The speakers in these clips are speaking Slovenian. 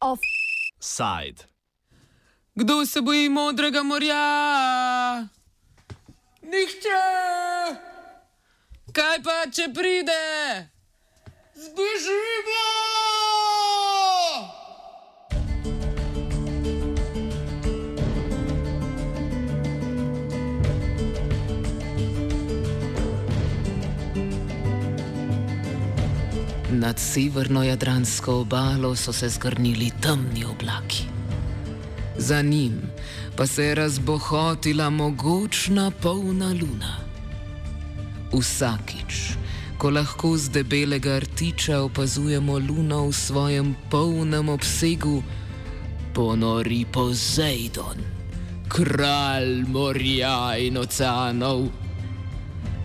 Offside. Kdo se boji modrega morja? Nihče! Kaj pa, če pride? Zbežimo! Nad severno jadransko obalo so se zgrnili temni oblaki. Za njim pa se je razbohotila mogočna polna luna. Vsakič, ko lahko z debelega rtiča opazujemo luno v svojem polnem obsegu, ponori Poseidon, kralj morja in oceanov.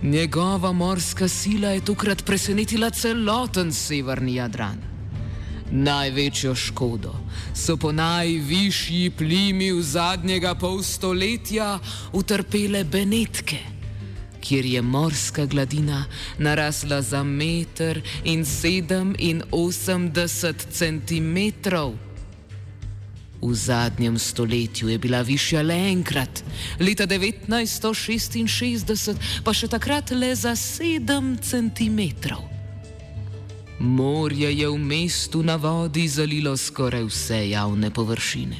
Njegova morska sila je tokrat presenetila celoten severni Jadran. Največjo škodo so po najvišji plimi v zadnjega pol stoletja utrpele Benetke, kjer je morska gladina narasla za meter in sedem in osemdeset centimetrov. V zadnjem stoletju je bila višja le enkrat, leta 1966 pa še takrat le za 7 cm. Morje je v mestu na vodi zalilo skoraj vse javne površine,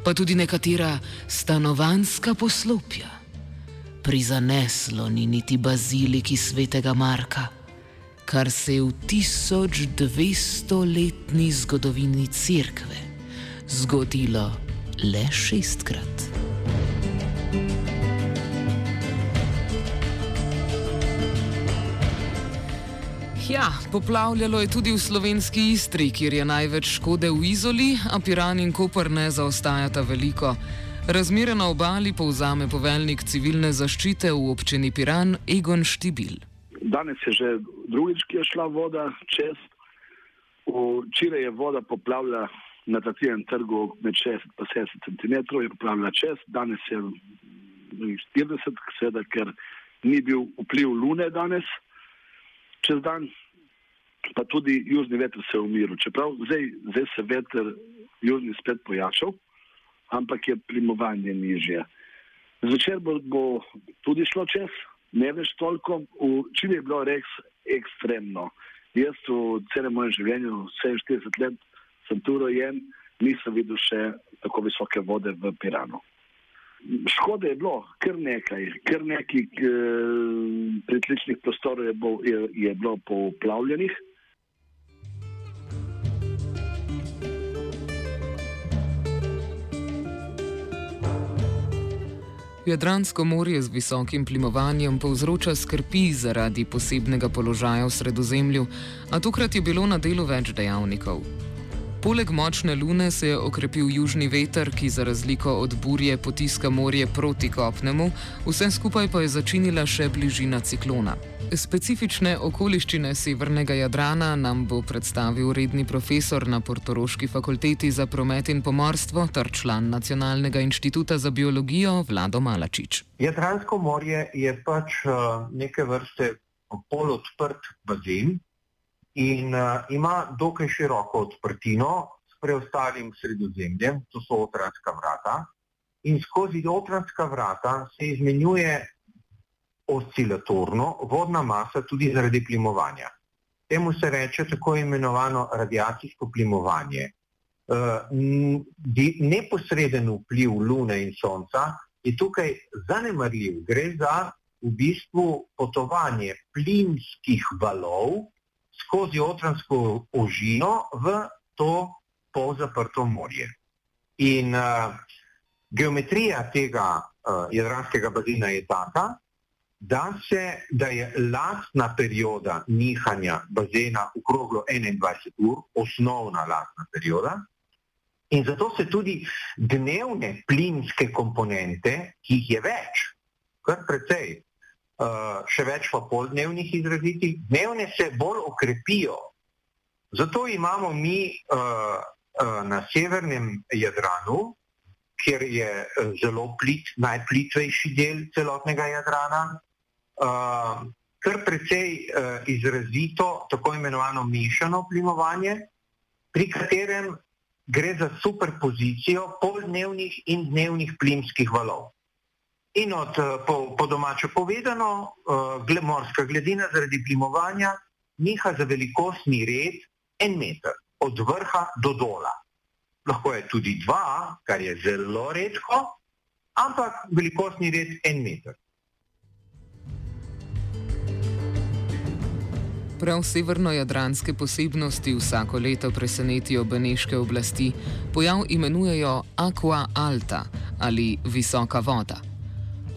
pa tudi nekatera stanovanska poslopja. Prizaneslo ni niti baziliki svetega Marka, kar se je v 1200-letni zgodovini cerkve zgodilo le šestkrat. Ja, poplavljalo je tudi v slovenski Istri, kjer je največ škode v Izoli, a Piran in Koper ne zaostajata veliko. Razmere na obali povzame poveljnik civilne zaščite v občini Piran Egon Štibil. Danes je že drugič, ki je šla voda čez. Včeraj je voda poplavila na takem trgu med 60 in 70 cm, je poplavila čez, danes je 40, seveda, ker ni bil vpliv lune danes, čez dan, pa tudi južni veter se je umiril. Čeprav zdaj, zdaj se veter južni spet pojačal, ampak je plimovanje nižje. Zvečer bo, bo tudi šlo čez, ne več toliko, v čili je bilo res ekstremno. Jaz v celem mojem življenju, 47 let, sem tu rojen, nisem videl še tako visoke vode v Piranu. Škode je bilo kar nekaj, kar nekaj eh, pritličnih prostorov je, je, je bilo poplavljenih. Jadransko morje z visokim plimovanjem povzroča skrbi zaradi posebnega položaja v sredozemlju, a tokrat je bilo na delu več dejavnikov. Poleg močne lune se je okrepil južni veter, ki za razliko od burje potiska morje proti kopnemu, vse skupaj pa je začinila še bližina ciklona. Specifične okoliščine severnega Jadrana nam bo predstavil redni profesor na Portoroški fakulteti za promet in pomorstvo ter član Nacionalnega inštituta za biologijo Vlado Malačič. Jadransko morje je pač uh, neke vrste polodprt bazen, in uh, ima dokaj široko odprtino s preostalim sredozemljem, to so otranska vrata. In skozi otranska vrata se izmenjuje oscilatorno vodna masa tudi zaradi plimovanja. Temu se reče tako imenovano radiacijsko plimovanje. Uh, neposreden vpliv Lune in Sonca je tukaj zanemarljiv. Gre za v bistvu potovanje plinskih valov skozi otransko ožino v to polzaprto morje. In uh, geometrija tega uh, jadranskega bazena je taka, da, se, da je lastna perioda nihanja bazena okroglo 21 ur, osnovna lastna perioda, in zato se tudi dnevne plinske komponente, ki jih je več, kar precej, še več pa poldnevnih izrazitih, dnevne se bolj okrepijo. Zato imamo mi uh, uh, na severnem Jadranu, kjer je zelo plit, najplitvejši del celotnega Jadrana. Kar precej izrazito tako imenovano mešano plimovanje, pri katerem gre za superpozicijo poldnevnih in dnevnih plimskih valov. In od, po, po domače povedano, uh, morska gladina zaradi plimovanja niha za velikostni red en meter, od vrha do dola. Lahko je tudi dva, kar je zelo redko, ampak velikostni red en meter. Prav severno-jadranske posebnosti vsako leto presenetijo beneške oblasti. Pojav imenujejo Aqua Alta ali visoka voda.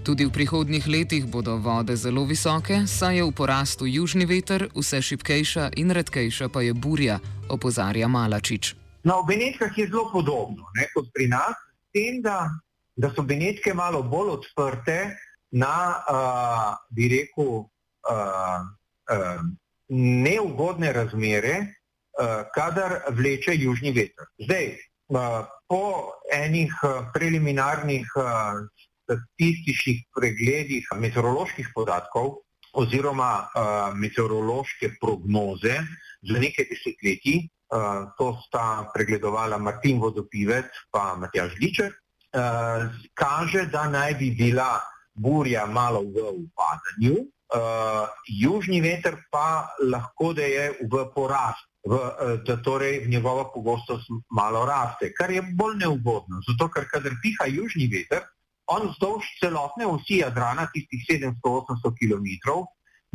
Tudi v prihodnjih letih bodo vode zelo visoke, saj je v porastu južni veter, vse šipkejša in redkejša pa je burja, opozarja Malačič. Na no, Benetkah je zelo podobno ne, kot pri nas, s tem, da, da so Benetke malo bolj odprte na, uh, bi rekel, uh, uh, neugodne razmere, uh, kadar vleče južni veter. Zdaj, uh, po enih preliminarnih uh, statističnih pregledih meteoroloških podatkov oziroma uh, meteorološke prognoze za nekaj desetletij, uh, to sta pregledovala Martin Vodopivec in Matjaž Ličer, uh, kaže, da naj bi bila burja malo v upadanju, uh, južni veter pa lahko da je v porast, v, uh, da torej njegova pogostost malo raste, kar je bolj neugodno. Zato, ker kadar piha južni veter, on vzdolž celotne osi Jadrana, tistih 700-800 km,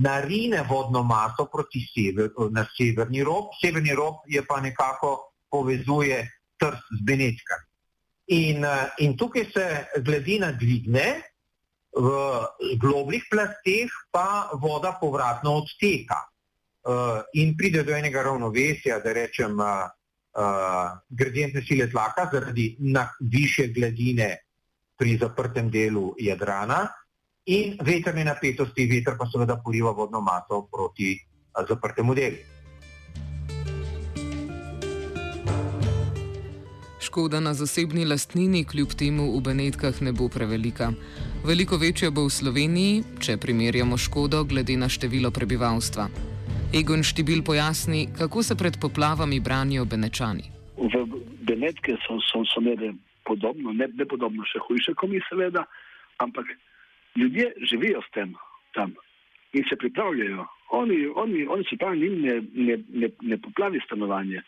narine vodno maso proti sever, na severni rob, severni rob je pa nekako povezuje trst z Benetkami. In, uh, in tukaj se gladina dvigne, v globljih plasteh pa voda povratno odteka uh, in pride do enega ravnovesja, da rečem, uh, gradientne sile tlaka zaradi više gladine pri zaprtem delu Jadrana in veterne napetosti, veter pa seveda poriva vodno maso proti zaprtemu delu. Škoda na zasebni lastnini kljub temu v Benetkah ne bo prevelika. Veliko večja bo v Sloveniji, če primerjamo škodo glede na število prebivalstva. Egon Štibil pojasni, kako se pred poplavami branijo Benečani. V Benetke so, so, so imeli podobno, ne, ne podobno, še hujše, kot mi seveda, ampak ljudje živijo s tem tam in se pripravljajo. Oni, oni, oni se pravi, njim ne, ne, ne, ne poplavi stanovanje.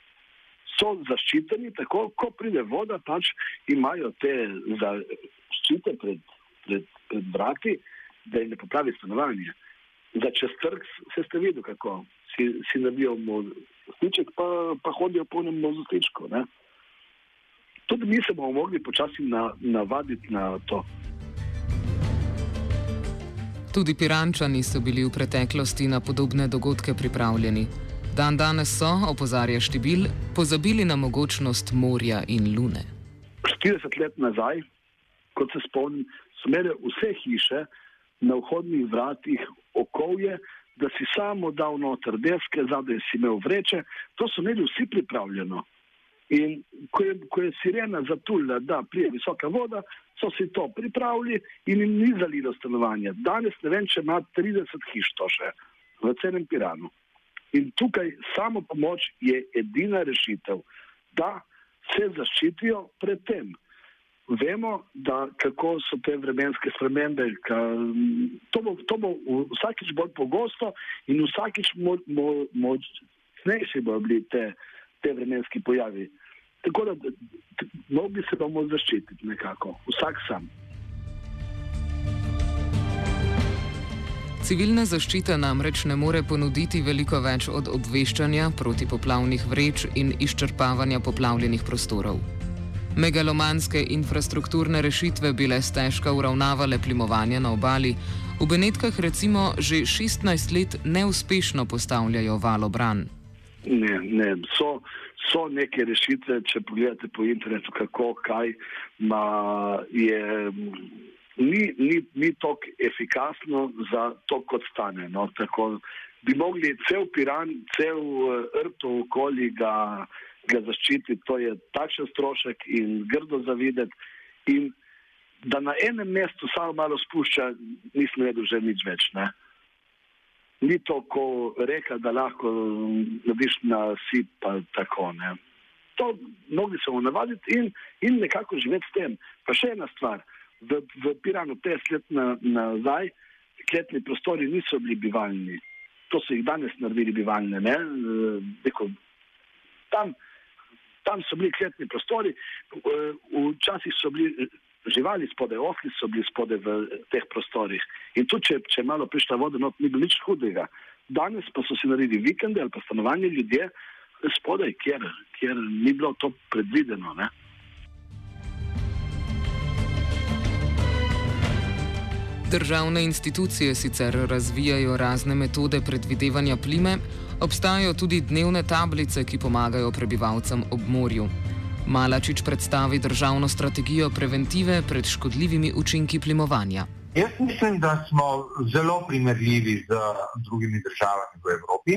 So zaščiteni, tako ko pride voda, pač imajo te zaščite pred pred, pred vrati, da jim ne popravi stanovanje. Za čez trg se ste videli, kako si, si naredijo mostiček, pa, pa hodijo po enem mostičku. Tudi mi se bomo mogli počasi na, navaditi na to. Tudi pirančani so bili v preteklosti na podobne dogodke pripravljeni. Dan danes so, opozarja Štibil, pozabili na mogočnost morja in lune. 40 let nazaj, kot se spomnim, so imele vse hiše na vhodnih vratih okolje, da si samo dal noter deske, zadaj si imel vreče, to so imeli vsi pripravljeno. In ko je, ko je sirena zatulila, da prije visoka voda, so si to pripravili in jim ni zalilo stanovanje. Danes ne vem, če ima 30 hiš to še v celem Piranu. In tukaj samo pomoč je edina rešitev, da se zaščitijo pred tem. Vemo, da kako so te vremenske spremembe. Ka, to, bo, to bo vsakič bolj pogosto in vsakič močnejši bodo bili te, te vremenski pojavi. Tako da mogli se bomo zaščititi nekako, vsak sam. Civilna zaščita namreč ne more ponuditi veliko več od obveščanja protipoplavnih vreč in izčrpavanja poplavljenih prostorov. Megalomanske infrastrukturne rešitve bile stežka uravnavale plimovanje na obali, v Benetkah recimo že 16 let neuspešno postavljajo valobran. Ne, ne, so, so neke rešitve, če pogledate po internetu, kako, kaj, ma je. Ni, ni, ni tako efikasno za to, kot stane. No? Tako, bi mogli cel piran, cel uh, rto okoli ga ga zaščititi, to je takšen strošek in grdo zavideti. In da na enem mestu samo malo spušča, nisem vedel že nič več. Ne? Ni to, ko reka, da lahko narediš na sip, pa tako. Ne? To mnogi se bomo navaditi in, in nekako živeti s tem. Pa še ena stvar, v, v Piranu 50 let na, nazaj, kletni prostori niso bili bivalni. To so jih danes naredili bivalne. Deko, tam, tam so bili kletni prostori, včasih so bili živali spode, osli so bili spode v teh prostorih. In tu, če, če malo prišla voda, no, ni bilo nič hudega. Danes pa so si naredili vikende ali pa stanovanje ljudje spodaj, kjer, kjer ni bilo to predvideno. Ne? Državne institucije sicer razvijajo razne metode predvidevanja plime, obstajajo tudi dnevne tablice, ki pomagajo prebivalcem ob morju. Malačič predstavi državno strategijo preventive pred škodljivimi učinki plimovanja. Jaz mislim, da smo zelo primerljivi z drugimi državami v Evropi.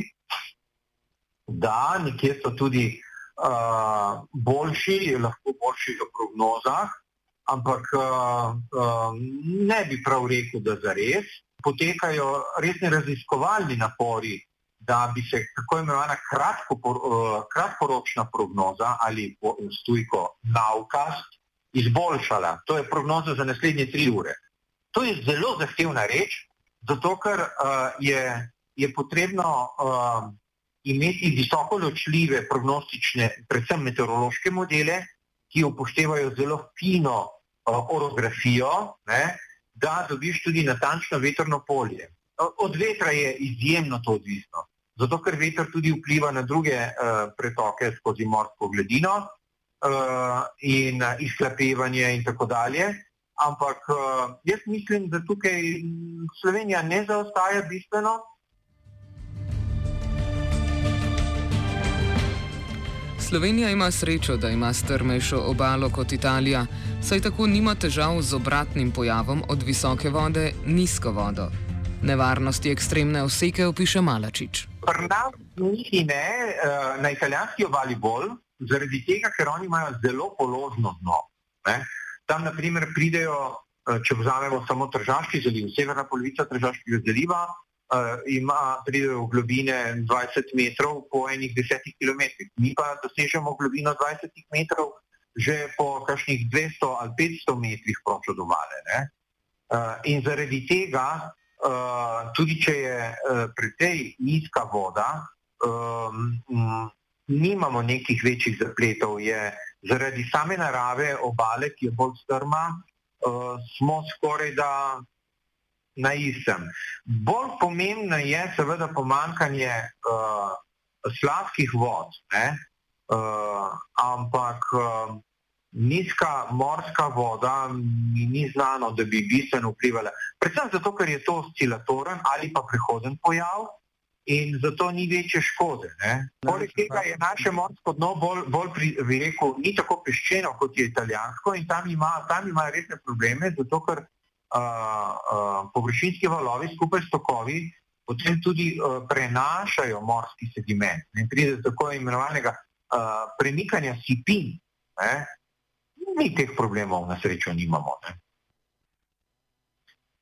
Da, nekje so tudi uh, boljši, lahko boljši v prognozah, ampak uh, uh, ne bi prav rekel, da za res. Potekajo resni raziskovalni napori da bi se tako imenovana kratko, uh, kratkoročna prognoza ali stujko navkast izboljšala. To je prognoza za naslednje tri ure. To je zelo zahtevna reč, zato ker uh, je, je potrebno uh, imeti visoko ločljive prognostične, predvsem meteorološke modele, ki upoštevajo zelo fino uh, orografijo, ne, da dobiš tudi natančno vetrno polje. Od vetra je izjemno to odvisno zato ker veter tudi vpliva na druge uh, pretoke skozi morsko gladino uh, in uh, izhlapevanje in tako dalje. Ampak uh, jaz mislim, da tukaj Slovenija ne zaostaja bistveno. Slovenija ima srečo, da ima strmejšo obalo kot Italija, saj tako nima težav z obratnim pojavom od visoke vode nizko vodo. Nevarnosti ekstremne oseke opiše Malačič. Pri nas niti ne, eh, na italijanski obali bolj, zaradi tega, ker oni imajo zelo položno dno. Ne. Tam, na primer, pridejo, eh, če vzamemo samo Tržavski zaliv, severna polovica Tržavskega zaliva, uh, ima, pridejo v globine 20 metrov po enih desetih kilometrih. Mi pa dosežemo globino 20 metrov že po kakšnih 200 ali 500 metrih proč od obale. Uh, in zaradi tega Eh, tudi če je uh, precej nizka voda, um, nimamo nekih večjih zapletov. Je, zaradi same narave obale, ki je bolj strma, uh, smo skoraj da na istem. Bolj pomembno je seveda pomankanje uh, sladkih vod, uh, ampak uh, nizka morska voda mi ni znano, da bi bistveno vplivala. Predvsem zato, ker je to oscilatoren ali pa prehoden pojav in zato ni večje škode. Poleg tega je naše morsko dno bolj, bolj pri, bi rekel, ni tako peščeno kot je italijansko in tam ima, tam ima resne probleme, zato ker uh, uh, površinski valovi skupaj s tokovi potem tudi uh, prenašajo morski sediment in pride do tako imenovanega uh, premikanja sipin. Ne? Mi teh problemov na srečo nimamo.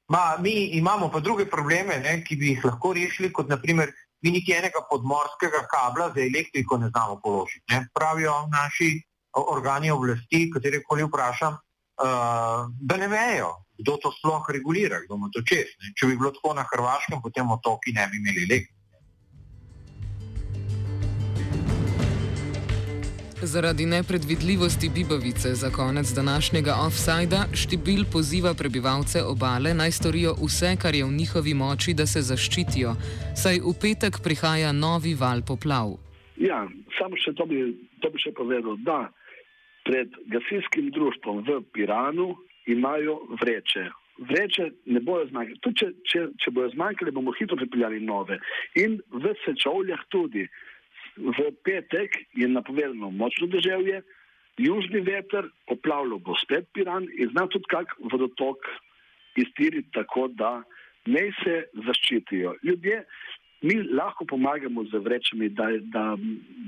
Ma, mi imamo pa druge probleme, ne, ki bi jih lahko rešili, kot naprimer, mi niti enega podmorskega kabla za elektriko ne znamo položiti. Ne. Pravijo naši organi oblasti, katere koli vprašam, uh, da ne vejo, kdo to sploh regulira, kdo ima to. Ne. Če bi bilo tako na Hrvaškem, potem otoki ne bi imeli elektrike. Zaradi nepredvidljivosti Bibavice za konec današnjega offsajda Štibil poziva prebivalce obale naj storijo vse, kar je v njihovi moči, da se zaščitijo, saj v petek prihaja novi val poplav. Ja, samo še to bi, to bi še povedal, da pred gasilskim društvom v Piranu imajo vreče. Vreče ne bojo zmanjkali. Tudi če, če, če bojo zmanjkali, bomo hitro pripeljali nove. In v sečovljah tudi v petek je napovedano močno deževje, južni veter, poplavljal bo spet Piran in zna tudi kak vodotok iztiriti tako, da ne se zaščitijo. Ljudje, mi lahko pomagamo z vrečami, da, da,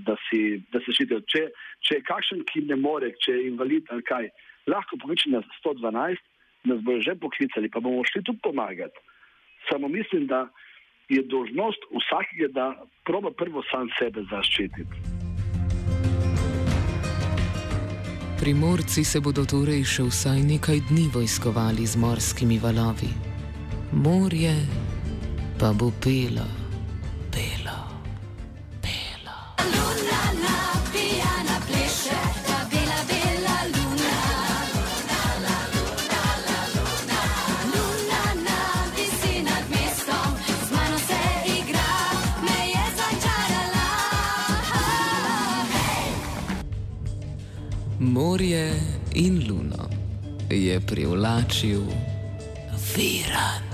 da, si, da se ščitijo. Če, če je kakšen, ki ne more, če je invalid ali kaj, lahko pokliči na 112, nas bojo že poklicali, pa bomo šli tudi pomagati. Samo mislim, da je dožnost vsakega, da proba prvo sam sebe zaščititi. Primorci se bodo torej še vsaj nekaj dni vojskovali z morskimi valovi. Morje pa bo pelo. Morje in luno je privlačil Virant.